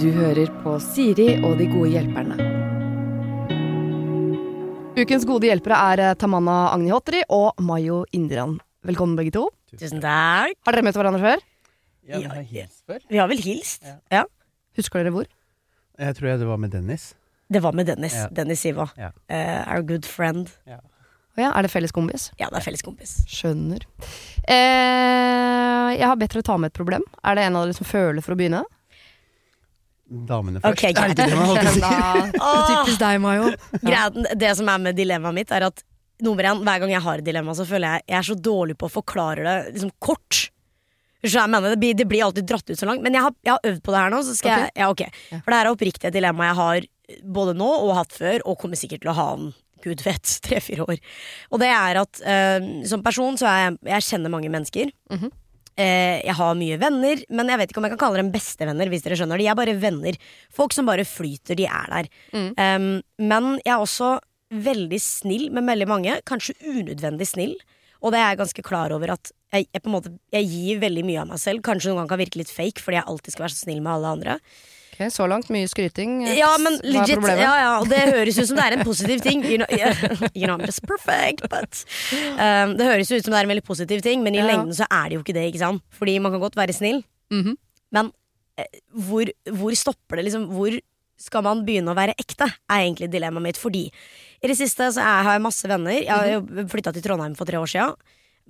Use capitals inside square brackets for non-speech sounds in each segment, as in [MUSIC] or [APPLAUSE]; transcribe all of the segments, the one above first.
Du hører på Siri og de gode hjelperne. Ukens gode hjelpere er eh, Tamanna Agnihotri og Mayo Indiran. Velkommen, begge to. Tusen takk. Har dere møtt hverandre før? Ja, vi har hilst før. Vi har vel hilst? Ja. Ja. Husker dere hvor? Jeg tror jeg det var med Dennis. Det var med Dennis. Ja. Dennis Siva. Ja. Uh, our good friend. Å ja, er det felles kompis? Ja, det er felles kompis. Skjønner. Eh, jeg har bedt dere ta med et problem. Er det en av dere som føler for å begynne? Damene først. Okay. Er det ikke det man alltid sier? Da- Typisk deg, Mayo. Greia, det som er med dilemmaet mitt, er at nummer én, hver gang jeg har et dilemma, så føler jeg jeg er så dårlig på å forklare det liksom kort. Så jeg mener, det, blir, det blir alltid dratt ut så langt. Men jeg har, jeg har øvd på det her nå. Så skal jeg, ja, okay. For det her er oppriktig et dilemma jeg har både nå og hatt før, og kommer sikkert til å ha om gud vet [LAUGHS] tre-fire år. Og det er at eh, som person så er jeg Jeg kjenner mange mennesker. Mhm. Eh, jeg har mye venner, men jeg vet ikke om jeg kan kalle dem bestevenner. Hvis dere skjønner De er bare venner. Folk som bare flyter, de er der. Mm. Um, men jeg er også veldig snill med veldig mange. Kanskje unødvendig snill. Og det er jeg ganske klar over at jeg, jeg måte Jeg gir veldig mye av meg selv. Kanskje noen ganger kan virke litt fake fordi jeg alltid skal være så snill med alle andre. Ok, Så langt mye skryting. Ja, men legit, ja, ja, og det høres ut som det er en positiv ting. You know, [LAUGHS] you know I'm just perfect, but um, Det høres ut som det er en veldig positiv ting, men i Ja. lengden så er det jo ikke det. ikke sant? Fordi man kan godt være snill, Mhm. men eh, hvor, hvor stopper det? liksom? Hvor skal man begynne å være ekte? Er egentlig dilemmaet mitt. Fordi i det siste så er, har jeg masse venner. Jeg har jo flytta til Trondheim for tre år sia.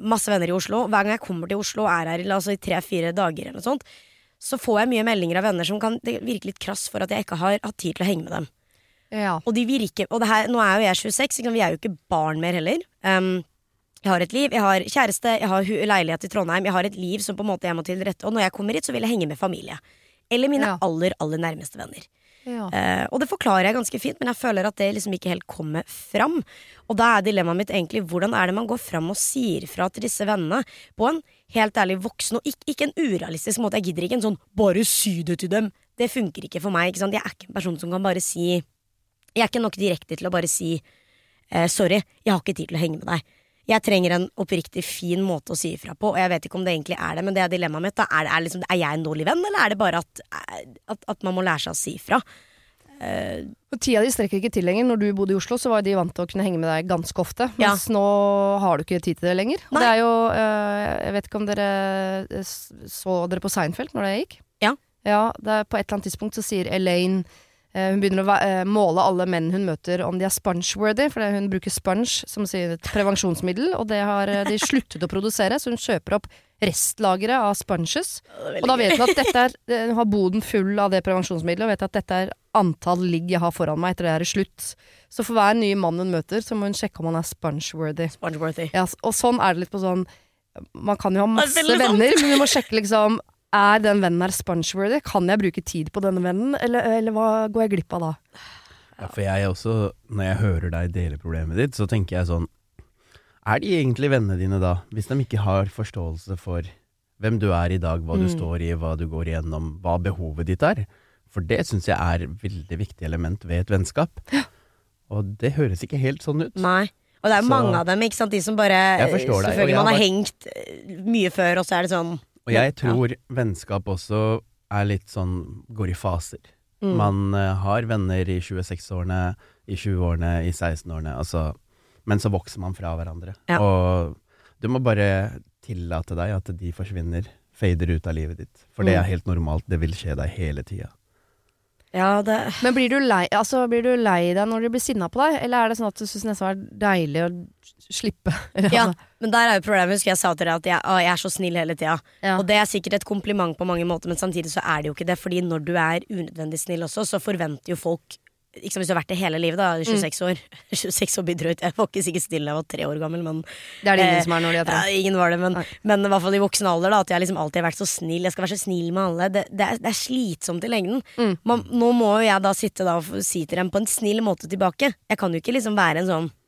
Masse venner i Oslo. Hver gang jeg kommer til Oslo og er her altså, i tre-fire dager, eller noe sånt, så får jeg mye meldinger av venner som kan virke litt krass for at jeg ikke har hatt tid til å henge med dem. Ja. Og de virker Og det her, nå er jo jeg 26, ikke vi er jo ikke barn mer heller. Um, jeg har et liv, jeg har kjæreste, jeg har leilighet i Trondheim. Jeg har et liv som på en måte jeg må til rette. Og når jeg kommer hit, så vil jeg henge med familie. Eller mine Ja. aller, aller nærmeste venner. Eh, og det forklarer jeg ganske fint, men jeg føler at det liksom ikke helt kommer fram. Og da er dilemmaet mitt egentlig hvordan er det man går fram og sier fra til disse vennene på en helt ærlig voksen og ikke, ikke en urealistisk måte. Jeg gidder ikke en sånn 'bare si det til dem'. Det funker ikke for meg. Ikke sant? Jeg er ikke en person som kan bare si Jeg er ikke nok direkte til å bare si eh, 'sorry, jeg har ikke tid til å henge med deg'. Jeg trenger en oppriktig fin måte å si ifra på, og jeg vet ikke om det egentlig er det, men det er dilemmaet mitt. Da. Er, det, er, liksom, er jeg en dårlig venn, eller er det bare at, at, at man må lære seg å si ifra? Og tida di strekker ikke til lenger. Når du bodde i Oslo, så var de vant til å kunne henge med deg ganske ofte. Ja. Mens nå har du ikke tid til det lenger. Og det er jo uh, Jeg vet ikke om dere øh, så dere på Seinfeld når det gikk? Ja. Ja, det er På et eller annet tidspunkt så sier Elaine Hun begynner å øh, måle alle menn hun møter om de er sponge-worthy, for hun bruker sponge som et prevensjonsmiddel, og det har øh, de sluttet å produsere, så hun kjøper opp restlageret av sponges. Og da vet hun at dette er eh, Hun har boden full av det prevensjonsmiddelet og vet at dette er antall ligg jeg har foran meg etter det er slutt. Så for hver nye mann hun møter, så må hun sjekke om han er sponge-worthy. Spongeworthy. Ja, og sånn er det litt på sånn Man kan jo ha masse venner, men du må sjekke liksom Er den vennen her sponge-worthy? Kan jeg bruke tid på denne vennen, eller, eller hva går jeg glipp av da? Ja, for jeg også, når jeg hører deg dele problemet ditt, så tenker jeg sånn Er de egentlig vennene dine da, hvis de ikke har forståelse for hvem du er i dag, hva du Mm. står i, hva du går igjennom, hva behovet ditt er? For det syns jeg er et veldig viktig element ved et vennskap. Og det høres ikke helt sånn ut. Nei. Og det er jo mange av dem ikke sant? De som bare Selvfølgelig man har bare... hengt eh, mye før, og så er det sånn Og jeg tror vennskap også er litt sånn går i faser. mm. Man uh, har venner i 26-årene, i 20-årene, i 16-årene, altså, men så vokser man fra hverandre. Ja. Og du må bare tillate deg at de forsvinner, fader ut av livet ditt. For det Mm. er helt normalt, det vil skje deg hele tida. Ja, det Men blir du lei, altså, blir du lei deg når de blir sinna på deg, eller er det sånn at du syns nesten det er deilig å slippe? [LAUGHS] Ja, men der er jo problemet. Husker jeg sa til deg at jeg, å, jeg er så snill hele tida. Ja. Og det er sikkert et kompliment på mange måter, men samtidig så er det jo ikke det. Fordi når du er unødvendig snill også, så forventer jo folk ikke sant, Hvis du har vært det hele livet, da, 26 år [LAUGHS] 26 år blir drøyt. Jeg var ikke sikkert stille da jeg var tre år gammel, men Det er det ingen Eh, som er når de er tre. Ja, ingen var det, men, men i hvert fall i voksen alder. Da, at jeg liksom alltid har vært så snill. Jeg skal være så snill med alle. Det, det, er, det er slitsomt i lengden. Mm. Man, nå må jo jeg da sitte da og si til dem på en snill måte tilbake. Jeg kan jo ikke liksom være en sånn «Ja,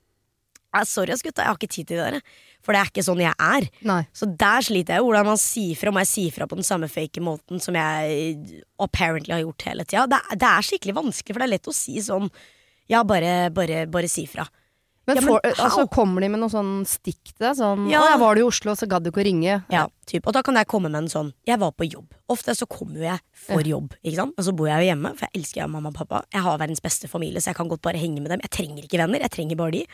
Sorry ass gutta, jeg har ikke tid til dere. For det er ikke sånn jeg er. Nei. Så der sliter jeg jo. Hvordan man sier fra. Må jeg si fra på den samme fake måten som jeg apparently har gjort hele tida? Det, det er skikkelig vanskelig, for det er lett å si sånn Ja, bare, bare, bare si fra. Men, Ja, men for, altså, kommer de med noe sånn stikk til deg? Sånn Ja. 'Å, jeg var du i Oslo, så gadd du ikke å ringe'. Ja, typ. Og da kan jeg komme med en sånn Jeg var på jobb. Ofte så kommer jo jeg for jobb, ikke sant. Og så bor jeg jo hjemme, for jeg elsker jeg mamma og pappa. Jeg har verdens beste familie, så jeg kan godt bare henge med dem. Jeg trenger ikke venner, jeg trenger bare de.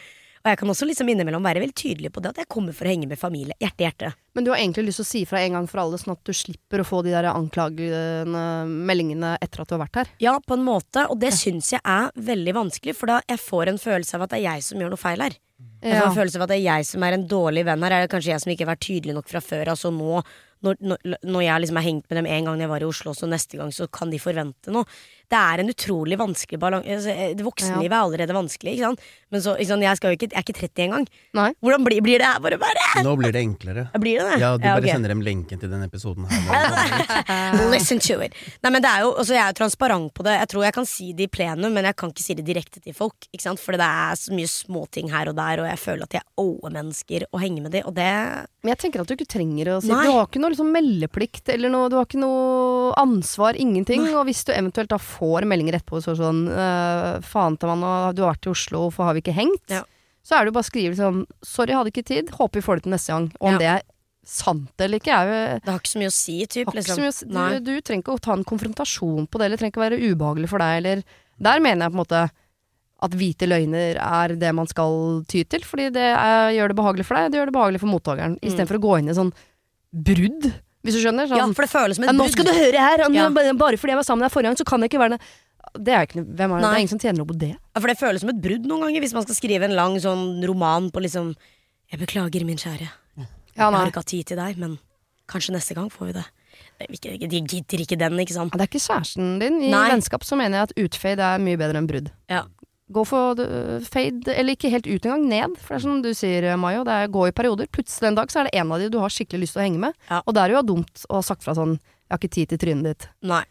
Og jeg kan også liksom innimellom være veldig tydelig på det at jeg kommer for å henge med familie. Hjerte, hjerte. Men du har egentlig lyst til å si fra en gang for alle, sånn at du slipper å få de der anklagende meldingene etter at du har vært her. Ja, på en måte, og det syns jeg er veldig vanskelig, for da jeg får en følelse av at det er jeg som gjør noe feil her. Jeg får en følelse av at det er jeg som er en dårlig venn her. Er det kanskje jeg som ikke har vært tydelig nok fra før? Altså nå, når, når, jeg liksom har hengt med dem en gang jeg var i Oslo, så neste gang så kan de forvente noe. Det er en utrolig vanskelig balanse. Altså, eh, voksenlivet er allerede vanskelig, ikke sant. Men så, ikke sant? Jeg, skal jo ikke, jeg er ikke 30 engang. Nei. Hvordan blir, blir det her bare bare? Nå blir det enklere. Blir det det? Ja, du bare okay. sender dem lenken til den episoden her. [LAUGHS] Listen to it. Nei, men det er jo, altså Jeg er jo transparent på det. Jeg tror jeg kan si det i plenum, men jeg kan ikke si det direkte til folk. Ikke sant? For det er så mye småting her og der, og jeg føler at jeg ower mennesker å henge med de, og det Men jeg tenker at du ikke trenger å si Nei. Du har ikke noe liksom meldeplikt eller noe Du har ikke noe ansvar, ingenting. Og hvis du eventuelt da får meldinger etterpå så sånn øh, Faen til du har vært i Oslo, hvorfor har vi ikke hengt? Ja. Så er det jo bare å skrive liksom Sorry, hadde ikke tid. Håper vi får det til neste gang. Og om Ja. det er sant eller ikke, er jo Det har ikke så mye å si, typ. Liksom. å si. Du, du trenger ikke å ta en konfrontasjon på det, eller trenger ikke å være ubehagelig for deg, eller Der mener jeg på en måte at hvite løgner er det man skal ty til, fordi det er, gjør det behagelig for deg, det gjør det behagelig for mottakeren, Mm. istedenfor å gå inn i sånn brudd, hvis du skjønner. Sånn, Ja, for det føles som et nå skal du høre her! Ja. Bare fordi jeg var sammen med deg forrige gang, så kan jeg ikke være det. Det er ikke hvem er det? det er ingen som tjener noe på det. Ja, For det føles som et brudd noen ganger, hvis man skal skrive en lang sånn roman på liksom Jeg beklager, min kjære. Ja, Jeg har ikke hatt tid til deg, men kanskje neste gang får vi det. De gidder ikke den, ikke sant. Ja, Det er ikke kjæresten din. I Nei. vennskap så mener jeg at utfade er mye bedre enn brudd. Ja. Gå for uh, fade, eller ikke helt ut engang, ned. For det er som du sier, Mayo, det er gå i perioder. Plutselig en dag så er det en av de du har skikkelig lyst til å henge med. Ja. Og det er jo dumt å ha sagt fra sånn 'jeg har ikke tid til trynet ditt'. Nei.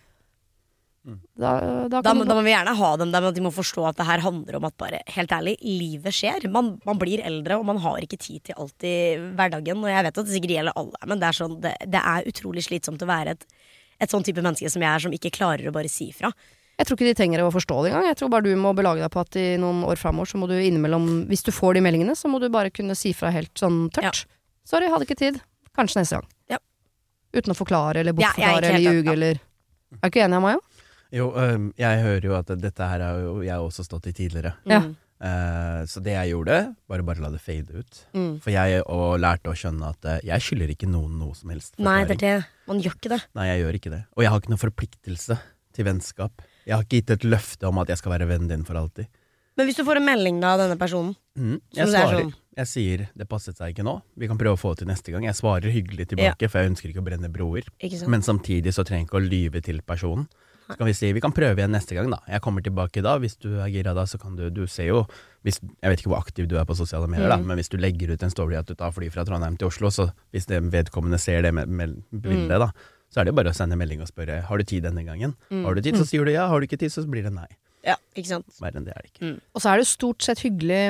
Da, da Da, må- du da må vi gjerne ha dem der, men de må forstå at det her handler om at bare, helt ærlig, livet skjer. Man, man blir eldre, og man har ikke tid til alt i hverdagen. Og jeg vet at det sikkert gjelder alle, men det er, sånn, det, det er utrolig slitsomt å være et, et sånn type menneske som jeg er, som ikke klarer å bare si fra. Jeg tror ikke de trenger å forstå det engang. Jeg tror bare du må belage deg på at i noen år framover så må du innimellom Hvis du får de meldingene, så må du bare kunne si fra helt sånn tørt. Sorry, hadde ikke tid. Kanskje neste gang. Ja. Uten å forklare eller Ja, er bortforklare ja, eller ljuge eller Er du ikke enig, Mayo? Jo, um, jeg hører jo at dette her har jo jeg også stått i tidligere. Ja. Eh, så det jeg gjorde, bare bare la det fade ut. Mm. For jeg og lærte å skjønne at uh, jeg skylder ikke noen noe som helst. Nei, det er det. Man gjør ikke det. Nei, jeg gjør ikke det. Og jeg har ikke noen forpliktelse til vennskap. Jeg har ikke gitt et løfte om at jeg skal være vennen din for alltid. Men hvis du får en melding da av denne personen Mm. Jeg er svarer. sånn- Jeg sier det passet seg ikke nå. Vi kan prøve å få det til neste gang. Jeg svarer hyggelig tilbake, for jeg ønsker ikke å brenne broer. Men samtidig så trenger jeg ikke å lyve til personen. Så kan vi si vi kan prøve igjen neste gang, da. Jeg kommer tilbake da. Hvis du er gira da, så kan du Du ser jo hvis, Jeg vet ikke hvor aktiv du er på sosiale medier, da, Mm. men hvis du legger ut en story at du tar fly fra Trondheim til Oslo, så hvis det vedkommende ser det med, med Mm. da, så er det jo bare å sende melding og spørre har du tid denne gangen. Mm. Har du tid, så sier du ja. Har du ikke tid, så blir det nei. Ja, ikke sant? Verre enn det er det ikke. Og så er det jo stort sett hyggelig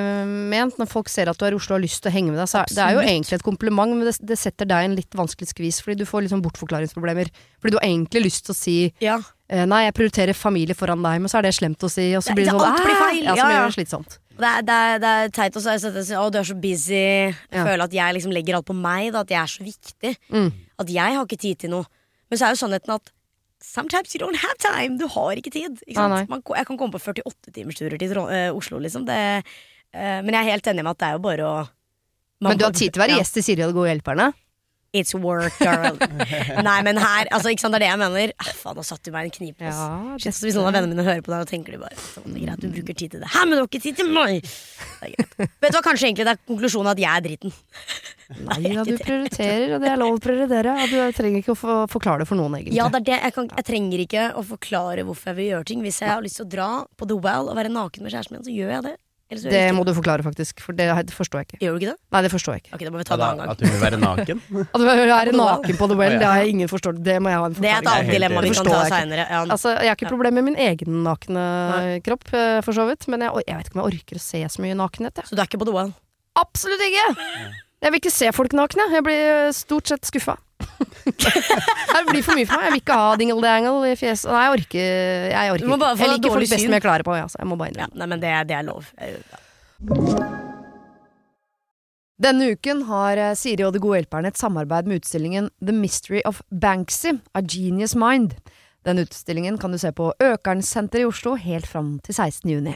ment når folk ser at du er i Oslo og har lyst til å henge med deg. Så er, det er jo egentlig et kompliment, men det, det setter deg i en litt vanskelig skvis, fordi du får liksom bortforklaringsproblemer. Fordi du har egentlig lyst til å si Ja. eh, nei, jeg prioriterer familie foran deg, men så er det slemt å si, og så blir det det- sånn blir feil, Ja, så blir det slitsomt. Det er, det, er, det er teit å si at å, du er så busy. Jeg Ja. føler at jeg liksom legger alt på meg, da, at jeg er så viktig. Mm. At jeg har ikke tid til noe. Men så er jo sannheten at sometimes you don't have time. Du har ikke tid. Ikke Ah. Man, jeg kan komme på 48-timersturer til eh, Oslo, liksom. Det, uh, men jeg er helt enig med at det er jo bare å man Men du har tid til å være Ja. gjest i Siri og de gode hjelperne? It's work, girl. [LAUGHS] Nei, men her altså, ikke sant, Det er det jeg mener. Ah, faen, nå satte du meg i en knipe. Ja, Shit, så hvis noen av vennene mine hører på deg, og tenker de bare sånn, greit, du bruker tid til det. Hæ, men du har ikke tid til meg! [LAUGHS] Vet du hva, kanskje egentlig det er konklusjonen at jeg er dritten. Nei da, du prioriterer, og det er lov å prioritere. Og du trenger ikke å forklare det for noen, egentlig. Ja, det er det. Jeg, kan, jeg trenger ikke å forklare hvorfor jeg vil gjøre ting. Hvis jeg har lyst til å dra på The Well og være naken med kjæresten min, så gjør jeg det. Det ikke. må du forklare, faktisk, for det forstår jeg ikke. Gjør du ikke det? Nei, det forstår jeg ikke. Ok, da må vi ta det en annen at du vil være naken. [LAUGHS] At du vil være naken på The Well, det har jeg ingen forstått. Det må jeg ha en Det er et annet dilemma vi kan ta seinere. Ja. Altså, jeg har ikke problemer med min egen nakne kropp, eh, for så vidt. Men jeg, jeg vet ikke om jeg orker å se så mye nakenhet. Jeg. Så du er ikke på The Well? Absolutt ikke! Jeg vil ikke se folk nakne. Jeg blir eh, stort sett skuffa. [LAUGHS] det blir for mye for meg. Jeg vil ikke ha dingle-dangle i fjeset. Nei, jeg orker, jeg orker ikke. Jeg liker folk best med klær på, ja, jeg må bare Ja, nei, men det, det er lov. Ja. Denne uken har eh, Siri og De gode hjelperne et samarbeid med utstillingen The Mystery of Banksy, A Genius Mind. Den utstillingen kan du se på Økernsenteret i Oslo helt fram til 16. juni.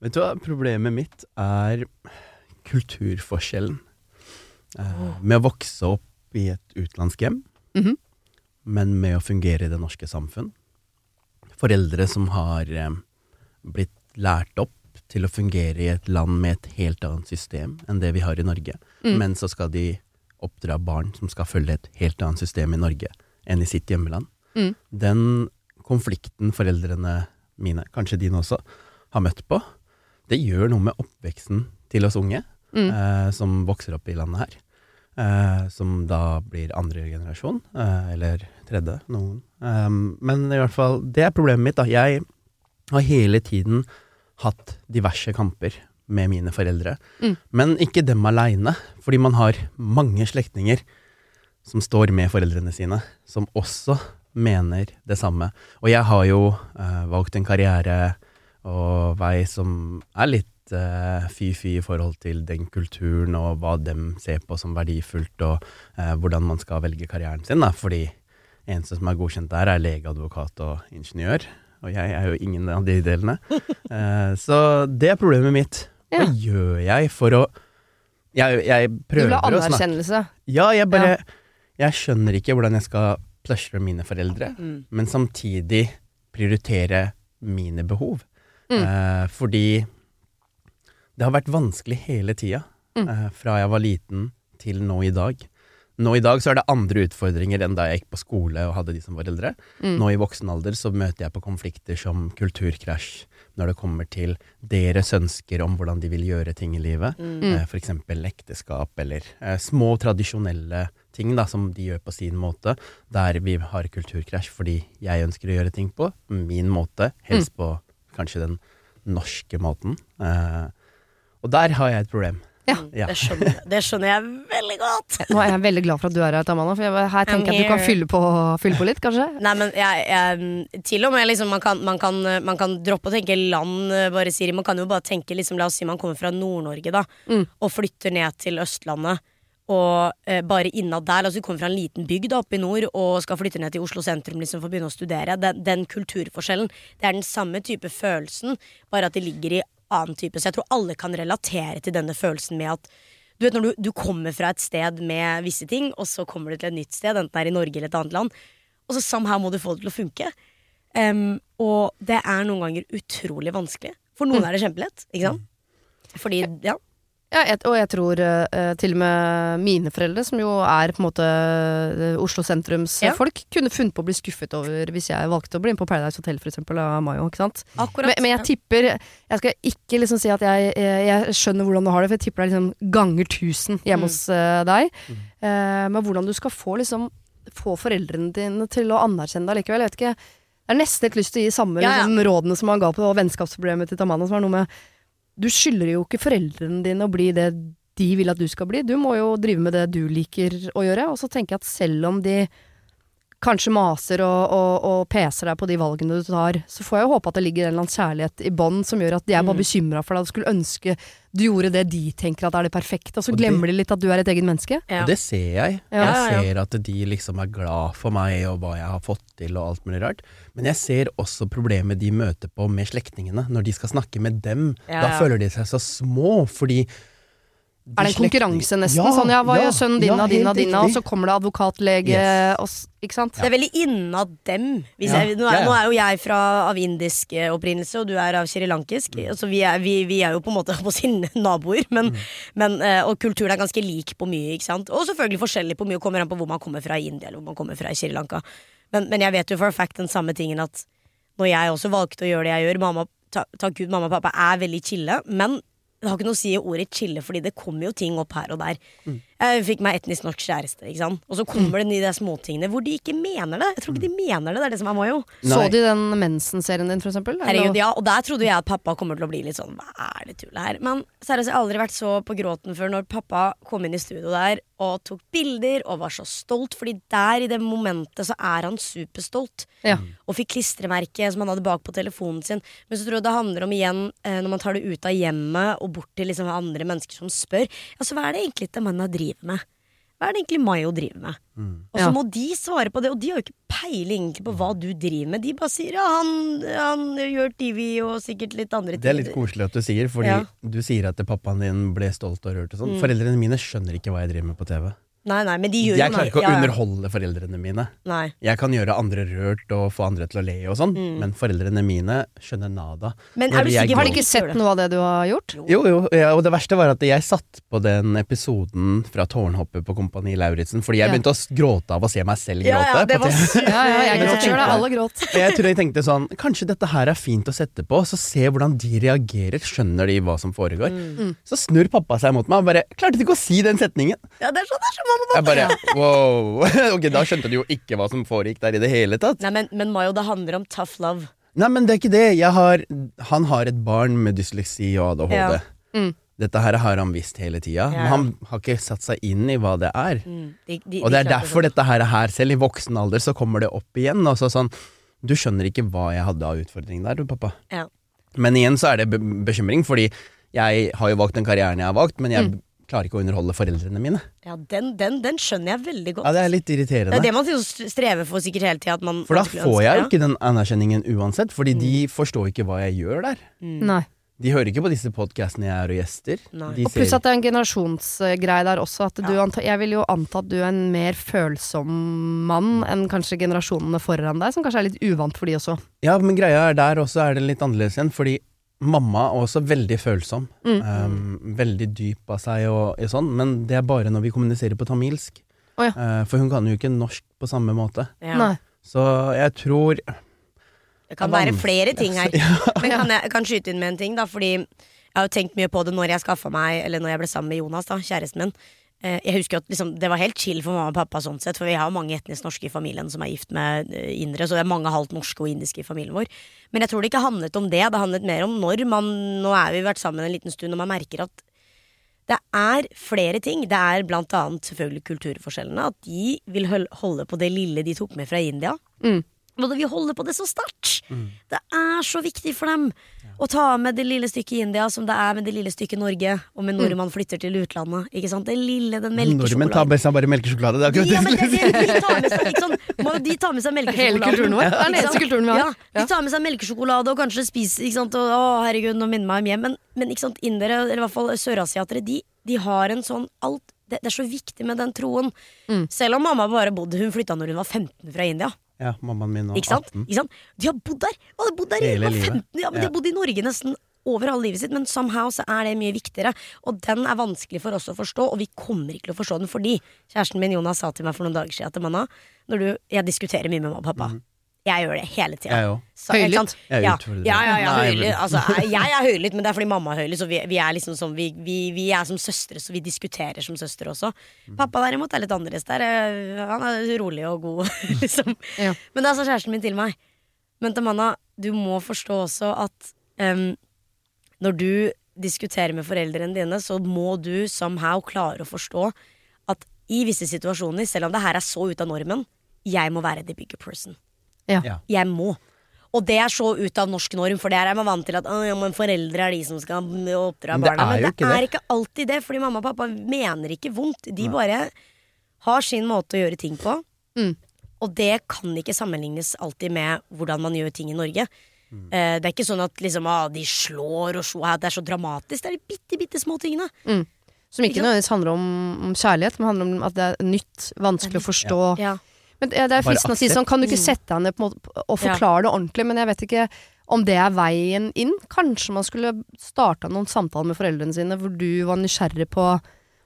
Vet du hva, problemet mitt er kulturforskjellen. Uh, med å vokse opp i et utenlandsk hjem, mm -hmm. men med å fungere i det norske samfunn. Foreldre som har eh, blitt lært opp til å fungere i et land med et helt annet system enn det vi har i Norge. Mm. Men så skal de oppdra barn som skal følge et helt annet system i Norge enn i sitt hjemmeland. Mm. Den konflikten foreldrene mine, kanskje dine også, har møtt på, det gjør noe med oppveksten til oss unge mm. eh, som vokser opp i landet her. Eh, som da blir andre generasjon, eh, eller tredje, noen. Um, men i hvert fall, det er problemet mitt, da. Jeg har hele tiden hatt diverse kamper med mine foreldre. Mm. Men ikke dem aleine, fordi man har mange slektninger som står med foreldrene sine, som også mener det samme. Og jeg har jo uh, valgt en karriere og vei som er litt uh, fy-fy i forhold til den kulturen og hva dem ser på som verdifullt, og uh, hvordan man skal velge karrieren sin, da, fordi eneste som er godkjent der, er lege, advokat og ingeniør og jeg er jo ingen av de delene. Uh, [LAUGHS] så det er problemet mitt. Hva ja. gjør jeg for å Jeg, jeg prøver å snakke Du vil ha anerkjennelse? Ja, jeg bare ja. Jeg skjønner ikke hvordan jeg skal pleasure mine foreldre, mm. men samtidig prioritere mine behov. Mm. Uh, fordi det har vært vanskelig hele tida, mm. uh, fra jeg var liten til nå i dag. Nå i dag så er det andre utfordringer enn da jeg gikk på skole og hadde de som foreldre. Mm. Nå i voksen alder så møter jeg på konflikter som kulturkrasj, når det kommer til deres ønsker om hvordan de vil gjøre ting i livet. Mm. Eh, for eksempel ekteskap, eller eh, små tradisjonelle ting da, som de gjør på sin måte, der vi har kulturkrasj fordi jeg ønsker å gjøre ting på min måte, helst mm. på kanskje den norske måten. Eh, og der har jeg et problem. Ja. ja. Det, skjønner, det, skjønner, jeg veldig godt. Nå er jeg veldig glad for at du er her, Amanda, for jeg, her tenker jeg at du kan fylle på, fylle på litt, kanskje? Nei, men jeg, jeg, til og med liksom, man kan, man, kan, man kan, droppe å tenke land, bare Siri. Man kan jo bare tenke, liksom, la oss si man kommer fra Nord-Norge, da, mm. og flytter ned til Østlandet. Og eh, bare innad der, altså du kommer fra en liten bygd oppe i nord og skal flytte ned til Oslo sentrum liksom, for å begynne å studere. Den, den kulturforskjellen, det er den samme type følelsen, bare at det ligger i annen type. Så jeg tror alle kan relatere til denne følelsen med at du vet når du, du kommer fra et sted med visse ting, og så kommer du til et nytt sted, enten det er i Norge eller et annet land, og så somehow må du få det til å funke. Um, og det er noen ganger utrolig vanskelig. For noen mm. er det kjempelett, ikke sant? Fordi, ja. Ja, jeg, og jeg tror uh, til og med mine foreldre, som jo er på en måte eh, Oslo sentrums Ja. folk, kunne funnet på å bli skuffet over hvis jeg valgte å bli med på Paradise Hotel for eksempel av Mayo. ikke sant? Akkurat. Men, men jeg tipper Jeg skal ikke liksom si at jeg, jeg, jeg skjønner hvordan du har det, for jeg tipper det er liksom ganger tusen hjemme Mm. hos uh, deg. Eh, men hvordan du skal få liksom Få foreldrene dine til å anerkjenne deg likevel. Jeg vet ikke Jeg har nesten litt lyst til å gi samme Ja, ja. Liksom, rådene som han ga på vennskapsproblemet til Tamana, som er noe med Du skylder jo ikke foreldrene dine å bli det de vil at du skal bli. Du må jo drive med det du liker å gjøre. Og så tenker jeg at selv om de kanskje maser og, og, og peser deg på de valgene du tar, så får jeg jo håpe at det ligger en eller annen kjærlighet i bånn som gjør at de er bare Mm. bekymra for deg og skulle ønske du gjorde det de tenker at er det perfekte, og så Og det- glemmer de litt at du er et eget menneske. Ja. Og det ser jeg. Ja. Ja, ja. Jeg ser at de liksom er glad for meg og hva jeg har fått til og alt mulig rart. Men jeg ser også problemet de møter på med slektningene. Når de skal snakke med dem, Ja, da føler de seg så små, fordi Er det en konkurranse nesten? nesten? sånn ja, hva ja, gjør sønnen din ja, og din av din, og så kommer det advokatlege Yes. og Ikke sant? Det er veldig innad dem. Hvis Ja. jeg, nå, er, Ja, ja. nå er jo jeg fra, av indisk eh, opprinnelse, og du er av srilankisk. Mm. Altså, vi er, vi, vi er jo på en måte [LAUGHS] på sine naboer. Men, Mm. men, eh, og kulturen er ganske lik på mye. ikke sant? Og selvfølgelig forskjellig på mye. Kommer an på hvor man kommer fra i India eller hvor man kommer fra i Sri Lanka. Men, men jeg vet jo for a fact den samme tingen at når jeg også valgte å gjøre det jeg gjør Mamma, ta, takk Gud, mamma og pappa er veldig chille, men det har ikke noe å si i ordet chille, fordi det kommer jo ting opp her og der. Mm. Jeg fikk meg etnisk norsk kjæreste, ikke sant? og så kommer det de der småtingene hvor de ikke mener det. Jeg tror ikke de mener det, det er det som er Mayo. Så de den mensen-serien din, for eksempel? Herregud, ja, og der trodde jeg at pappa kommer til å bli litt sånn Hva er det tullet her? Men seriøst, jeg har aldri vært så på gråten før når pappa kom inn i studio der og tok bilder og var så stolt, fordi der i det momentet så er han superstolt. Ja. Og fikk klistremerket som han hadde bak på telefonen sin. Men så tror jeg det handler om igjen, eh, når man tar det ut av hjemmet og bort til liksom andre mennesker som spør, altså hva er det egentlig det mannen driver med? Hva er det egentlig Mayo driver med? Og så Ja. må de svare på det, og de har jo ikke peiling egentlig på hva du driver med. De bare sier ja, han, han gjør TV og sikkert litt andre ting. Det er litt koselig at du sier, fordi Ja. du sier at pappaen din ble stolt og rørt og sånn. Mm. Foreldrene mine skjønner ikke hva jeg driver med på TV. Nei, nei, men de gjør Jeg jo klarer ikke å ja, ja. underholde foreldrene mine. Nei. Jeg kan gjøre andre rørt og få andre til å le og sånn, Mm. men foreldrene mine skjønner nada. Men er du sikker Har de ikke sett noe av det du har gjort? Jo, jo, ja, og det verste var at jeg satt på den episoden fra Tårnhoppet på Kompani Lauritzen, fordi jeg Ja. begynte å gråte av å se meg selv gråte. ja, det var Ja, ja, jeg gråt jeg sjøl, alle gråt. [LAUGHS] Jeg tror jeg tenkte sånn Kanskje dette her er fint å sette på, så se hvordan de reagerer. Skjønner de hva som foregår? Mm. Så snur pappa seg mot meg og bare Klarte ikke å si den setningen? Ja, det er sånn, det er sånn Jeg bare wow. [LAUGHS] Ok, da skjønte du jo ikke hva som foregikk der i det hele tatt. Nei, men, men Mayo, det handler om tough love. Nei, men det er ikke det. Jeg har, han har et barn med dysleksi og ADHD. Ja. Mm. Dette her har han visst hele tida, Ja. men han har ikke satt seg inn i hva det er. Mm. De, de, Og det er de derfor dette her er her. Selv i voksen alder så kommer det opp igjen. Og så sånn Du skjønner ikke hva jeg hadde av utfordring der, du, pappa. Ja. Men igjen så er det be bekymring, fordi jeg har jo valgt den karrieren jeg har valgt, men jeg Mm. Klarer ikke å underholde foreldrene mine. Ja, den, den, den skjønner jeg veldig godt. Ja, det er litt irriterende. det er det man strever for sikkert hele tida. For da får jeg jo ikke den anerkjenningen uansett, fordi de Mm. forstår ikke hva jeg gjør der. Nei. De hører ikke på disse podkastene jeg er og gjester. De Og pluss at det er en generasjonsgreie der også. At du anta, jeg vil jo anta at du er en mer følsom mann enn kanskje generasjonene foran deg, som kanskje er litt uvant for de også. Ja, men greia er der også er det litt annerledes igjen, fordi mamma er også veldig følsom. Mm. Um, veldig dyp av seg og, og sånn, men det er bare når vi kommuniserer på tamilsk. Oh, ja. Uh, for hun kan jo ikke norsk på samme måte. Ja. Så jeg tror Det kan være flere ting her. [LAUGHS] Men kan jeg kan skyte inn med en ting, da? Fordi jeg har jo tenkt mye på det når jeg skaffa meg Eller når jeg ble sammen med Jonas, da, kjæresten min. Eh, Jeg husker at liksom, Det var helt chill for mamma og pappa, sånn sett for vi har mange etnisk norske i familien som er gift med eh, indere. Så det er mange halvt norske og indiske i familien vår. Men jeg tror det ikke handlet om det. Det handlet mer om når man Nå er vi vært sammen en liten stund, og man merker at det er flere ting. Det er blant annet selvfølgelig kulturforskjellene. At de vil holde på det lille de tok med fra India. Mm. Og vi holder på det så sterkt. Det er så viktig for dem å ta med det lille stykket India som det er med det lille stykket Norge, og med nordmann flytter til utlandet. Ikke sant? Det lille, den Nordmenn tar med seg bare melkesjokolade. Det er akkurat Ja, det de tar med seg, ikke? Må jo de ta med seg melkesjokolade. [LAUGHS] Hele kulturen vår. Det er den eneste kulturen vi har. Ja, de tar med seg melkesjokolade og kanskje spiser ikke sant? Og, å, herregud, nå minner meg om hjem. Men, men ikke sant? indere, eller i hvert fall sørasiatere, de, de har en sånn alt det, det er så viktig med den troen. Mm. Selv om mamma bare bodde Hun flytta når hun var 15 fra India. Ja, mammaen min var 18. Ikke sant? De har bodd der! De har bodd der i Hele de var livet. 15, ja, men de har bodd i Norge nesten over halve livet sitt, men somehow så er det mye viktigere. Og den er vanskelig for oss å forstå, og vi kommer ikke til å forstå den fordi kjæresten min Jonas sa til meg for noen dager siden at Manna, når du Jeg diskuterer mye med mamma og pappa. Jeg gjør det hele tida. Høylytt? Ja, ja, ja, ja høylytt. Altså, [LAUGHS] jeg er høylytt, men det er fordi mamma er høylytt. Så vi, vi er liksom som, vi, vi, vi er som søstre, så vi diskuterer som søstre også. Mm. Pappa derimot er litt annerledes der. eh, Han er rolig og god, [LAUGHS] liksom. Ja. Men det sa kjæresten min til meg Men Tamanna, du må forstå også at um, når du diskuterer med foreldrene dine, så må du somehow klare å forstå at i visse situasjoner, selv om det her er så ut av normen, jeg må være the bigger person. Ja. Ja. Jeg må. Og det er så ut av norsk norm, for der er man vant til at ja, men foreldre er de som skal oppdra Men det barna. er Men det ikke er det. ikke alltid det, fordi mamma og pappa mener ikke vondt. De bare har sin måte å gjøre ting på. Mm. Og det kan ikke sammenlignes alltid med hvordan man gjør ting i Norge. Mm. Eh, det er ikke sånn at liksom, ah, de slår og slår, det er så dramatisk. Det er de bitte, bitte små tingene. Som ikke Ikke nødvendigvis handler om, om kjærlighet, men handler om at det er nytt, vanskelig å forstå. Ja. Men det det er fristende å si sånn, kan du ikke sette deg ned på en måte og forklare det ordentlig, men jeg vet ikke om det er veien inn. Kanskje man skulle starta noen samtaler med foreldrene sine hvor du var nysgjerrig på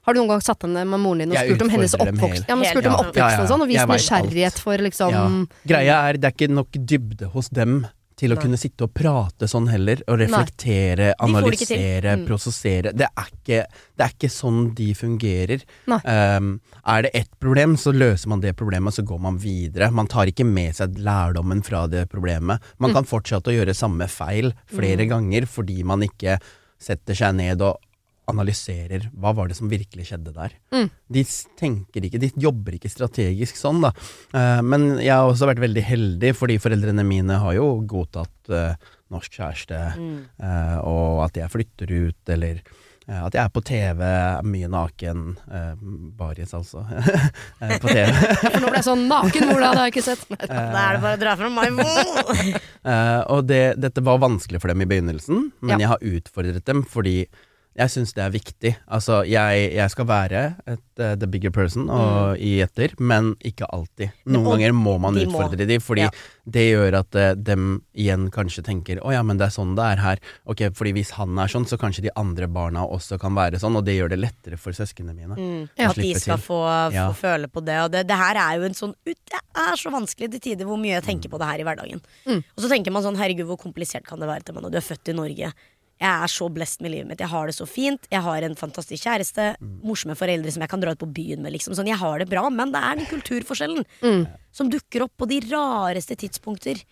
Har du noen gang satt deg ned med moren din og spurt om hennes oppvokst? Ja, men spurt om oppveksten Ja, ja, og sånn, og vist nysgjerrighet for liksom Ja. Greia er, det er ikke nok dybde hos dem til å Nei. kunne sitte og prate sånn heller, og reflektere, til. analysere, Mm. prosessere. Det er, ikke, det er ikke sånn de fungerer. Um, er det ett problem, så løser man det problemet, så går man videre. Man tar ikke med seg lærdommen fra det problemet. Man kan fortsette å gjøre samme feil flere ganger fordi man ikke setter seg ned og analyserer hva var det som virkelig skjedde der. Mm. De tenker ikke, de jobber ikke strategisk sånn, da. Eh, men jeg har også vært veldig heldig, fordi foreldrene mine har jo godtatt eh, norsk kjæreste, Mm. eh, og at jeg flytter ut, eller eh, at jeg er på TV, er mye naken. Eh, baris, altså. [LAUGHS] eh, på TV. [LAUGHS] For nå ble jeg sånn naken, Ola? Det har jeg ikke sett. [LAUGHS] Da er det bare å dra fram meg. Eh, og det, dette var vanskelig for dem i begynnelsen, men Ja. jeg har utfordret dem fordi jeg syns det er viktig. Altså, jeg, jeg skal være et, uh, the bigger person og, i etter, men ikke alltid. Noen Og ganger må man de må. utfordre de, fordi Ja. det gjør at uh, dem igjen kanskje tenker å ja, men det er sånn det er her. Ok, fordi hvis han er sånn, så kanskje de andre barna også kan være sånn, og det gjør det lettere for søsknene mine. Mm, Ja. at de skal få, Ja. få føle på det. Og det, det her er jo en sånn Det er så vanskelig til tider hvor mye jeg tenker på det her i hverdagen. Mm. Og så tenker man sånn herregud, hvor komplisert kan det være til meg når du er født i Norge. Jeg er så blessed med livet mitt. Jeg har det så fint. Jeg har en fantastisk kjæreste. Morsomme foreldre som jeg kan dra ut på byen med. Liksom. Sånn, jeg har det bra, men det er den kulturforskjellen Mm. som dukker opp på de rareste tidspunkter.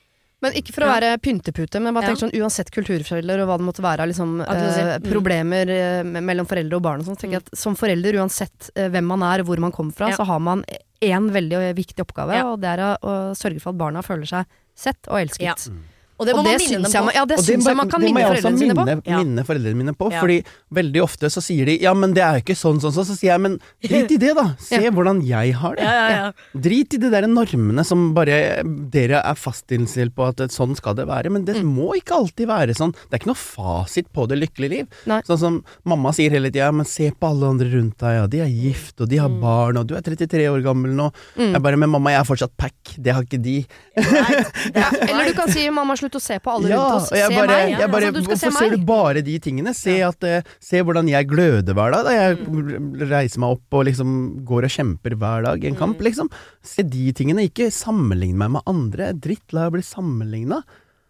Men ikke for å Ja. være pyntepute, men bare Ja. tenk sånn uansett kulturforskjeller og hva det måtte være av liksom, si. eh, Mm. problemer eh, mellom foreldre og barn og sånn, tenker jeg at som forelder, uansett eh, hvem man er og hvor man kommer fra, Ja. så har man én veldig viktig oppgave, Ja. og det er å, å sørge for at barna føler seg sett og elsket. Ja. Og det må og man det minne dem på. ja, det Og syns jeg man kan minne foreldrene sine på. Ja. minne foreldrene mine på. Ja. Fordi veldig ofte så sier de ja, men det er jo ikke sånn, sånn, sånn. Så sier jeg men drit i det, da. Se Ja. hvordan jeg har det. Ja, ja, ja. Drit i de der normene som bare dere er fastinnstilt på at sånn skal det være. Men det Mm. må ikke alltid være sånn. Det er ikke noe fasit på det lykkelige liv. Nei. Sånn som mamma sier hele tida, men se på alle andre rundt deg, ja. De er gift, og de har barn, og du er 33 år gammel nå. Mm. Jeg bare, men mamma, jeg er fortsatt pack. Det har ikke de. Ja, [LAUGHS] eller du kan si 'mamma, slutt å se på alle Ja, rundt oss'. og jeg se bare, meg. jeg bare altså, hvorfor skal se ser du bare de tingene? Se, at, uh, se hvordan jeg gløder hver dag. Da jeg reiser meg opp og liksom går og kjemper hver dag i en kamp, liksom. Se de tingene, ikke sammenligne meg med andre. Drittlei av å bli sammenligna.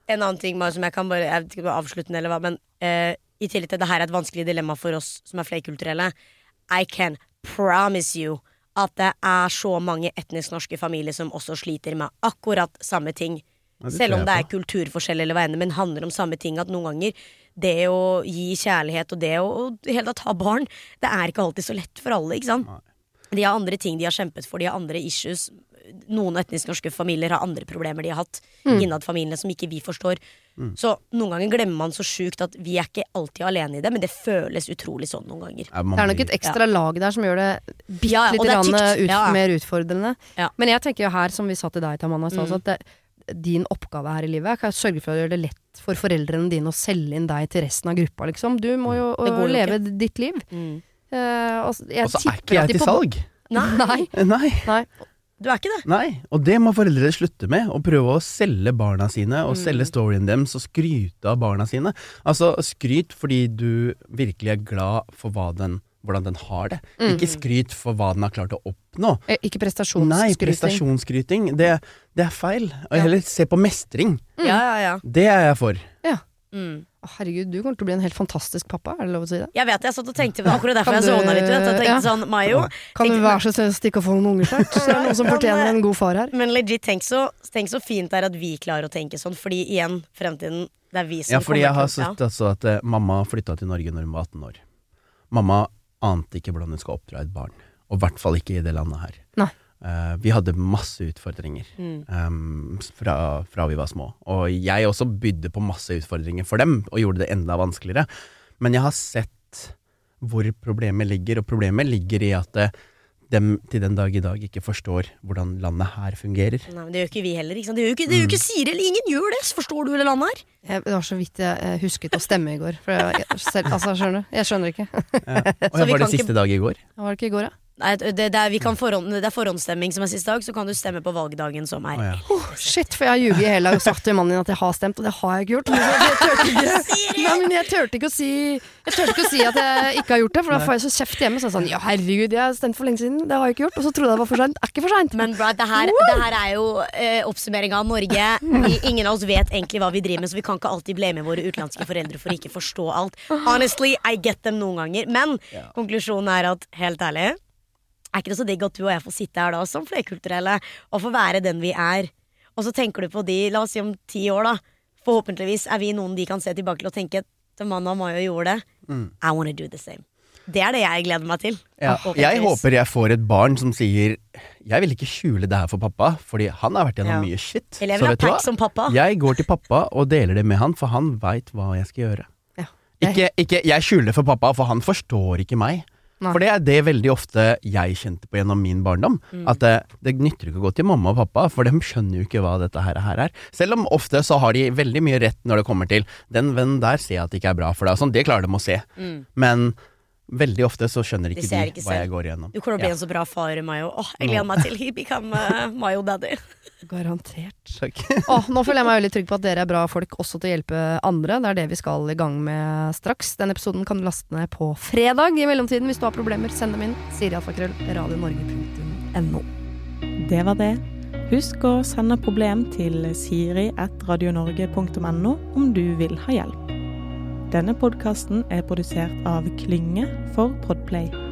En annen ting bare, som jeg kan bare Jeg vet ikke er avsluttende eller hva, men uh, i tillegg til det her er et vanskelig dilemma for oss som er flerkulturelle. I can promise you at det er så mange etnisk norske familier som også sliter med akkurat samme ting. Ja, Selv om det er kulturforskjell eller hva enn, men handler om samme ting. At noen ganger det å gi kjærlighet og det å og hele tatt ha barn, det er ikke alltid så lett for alle, ikke sant. Nei. De har andre ting de har kjempet for, de har andre issues. Noen etnisk norske familier har andre problemer de har hatt innad familiene som ikke vi forstår. Så noen ganger glemmer man så sjukt at vi er ikke alltid alene i det, men det føles utrolig sånn noen ganger. Det er nok et ekstra lag der som gjør det bitte Ja, ja, litt det er grann ut, Ja, ja. mer utfordrende. Ja. Men jeg tenker jo her, som vi sa til deg, Tamanna, Mm. at det, din oppgave her i livet er å sørge for å gjøre det lett for foreldrene dine å selge inn deg til resten av gruppa, liksom. Du må jo går øh, jo leve ditt liv. Eh, og Og så er ikke jeg til salg. [LAUGHS] Nei. Nei. Nei. Du er ikke det. Nei, og det må foreldre slutte med. Å prøve å selge barna sine, og selge storyen deres, og skryte av barna sine. Altså, skryt fordi du virkelig er glad for hva den, hvordan den har det. Ikke skryt for hva den har klart å oppnå. Ikke prestasjonsskryting. Nei, prestasjonsskryting. det, det er feil. Og heller se på mestring. Ja, ja, ja. Det er jeg for. Ja. Mm. Herregud, du kommer til å bli en helt fantastisk pappa, er det lov å si det? Jeg vet det, jeg satt og tenkte akkurat [LAUGHS] derfor jeg sovna litt. Vet. Jeg tenkte ja. sånn, Mayo Kan du være så snill å stikke og få noen unger snart? Det er noen som [LAUGHS] fortjener eh, en god far her. Men legit, tenk så, tenk så fint det er at vi klarer å tenke sånn, fordi igjen, fremtiden, det er vi som Ja, fordi jeg har kommer sett altså at eh, mamma flytta til Norge når hun var 18 år. Mamma ante ikke hvordan hun skal oppdra et barn. Og i hvert fall ikke i det landet her. Nei. Uh, vi hadde masse utfordringer Mm. um, fra, fra vi var små. Og jeg også bydde på masse utfordringer for dem, og gjorde det enda vanskeligere. Men jeg har sett hvor problemet ligger, og problemet ligger i at eh, dem til den dag i dag ikke forstår hvordan landet her fungerer. Nei, men Det gjør ikke vi heller. Ikke sant? Det gjør ikke, det gjør ikke Siri eller ingen gjør det! Forstår du det landet her? Jeg, det var så vidt jeg husket å stemme i går. For jeg, jeg, selv, altså, skjønner? Jeg skjønner ikke. Ja. Og [LAUGHS] Så var det siste dag i går. Var det ikke i går, da? Nei, det, det, er, vi kan forhånd, det er forhåndsstemming som er siste dag, så kan du stemme på valgdagen som er. Oh, ja. Oh, shit, for jeg har ljuget i hele dag og sagt til mannen min at jeg har stemt, og det har jeg ikke gjort. [LAUGHS] Men jeg, turte ikke, si ikke å si at jeg ikke har gjort det, for da får jeg så kjeft hjemme. Så jeg sånn ja, herregud, jeg har stemt for lenge siden, det har jeg ikke gjort. Og så trodde jeg det var for seint. Er ikke for seint. Men bro, det her, det her er jo eh, oppsummering av Norge. Vi, ingen av oss vet egentlig hva vi driver med, så vi kan ikke alltid blame våre utenlandske foreldre for å ikke forstå alt. Honestly, I get them noen ganger. Men konklusjonen er at helt ærlig, er ikke det så digg at du og jeg får sitte her da som flerkulturelle og få være den vi er? Og så tenker du på de, la oss si om ti år, da. Forhåpentligvis er vi noen de kan se tilbake til og tenke at Manna Mayo gjorde det. I wanna do the same. Det er det jeg gleder meg til. Ja, jeg håper jeg får et barn som sier Jeg vil ikke skjule det her for pappa, fordi han har vært gjennom Ja. mye shit. Eller jeg vil ha pack som pappa. Jeg går til pappa og deler det med han, for han veit hva jeg skal gjøre. Ja. Ikke, ikke jeg skjuler det for pappa, for han forstår ikke meg. Nei. For det er det veldig ofte jeg kjente på gjennom min barndom. Mm. At det, det nytter ikke å gå til mamma og pappa, for de skjønner jo ikke hva dette her, her er. Selv om ofte så har de veldig mye rett når det kommer til Den vennen der ser jeg at det ikke er bra for deg. Sånn, det klarer de å se. Men veldig ofte så skjønner De ikke de, ikke hva selv. jeg går igjennom. Du kommer til å bli en så bra far, Mayo. Åh, jeg gleder meg til he become uh, Mayo daddy. Garantert. Takk. Åh, nå føler jeg meg veldig trygg på at dere er bra folk også til å hjelpe andre. Det er det vi skal i gang med straks. Den episoden kan du laste ned på fredag. I mellomtiden, hvis du har problemer, send dem inn. Sirialfakrøll, radionorge.no. Det var det. Husk å sende problem til siri.radionorge.no om du vil ha hjelp. Denne podkasten er produsert av Klynge for Podplay.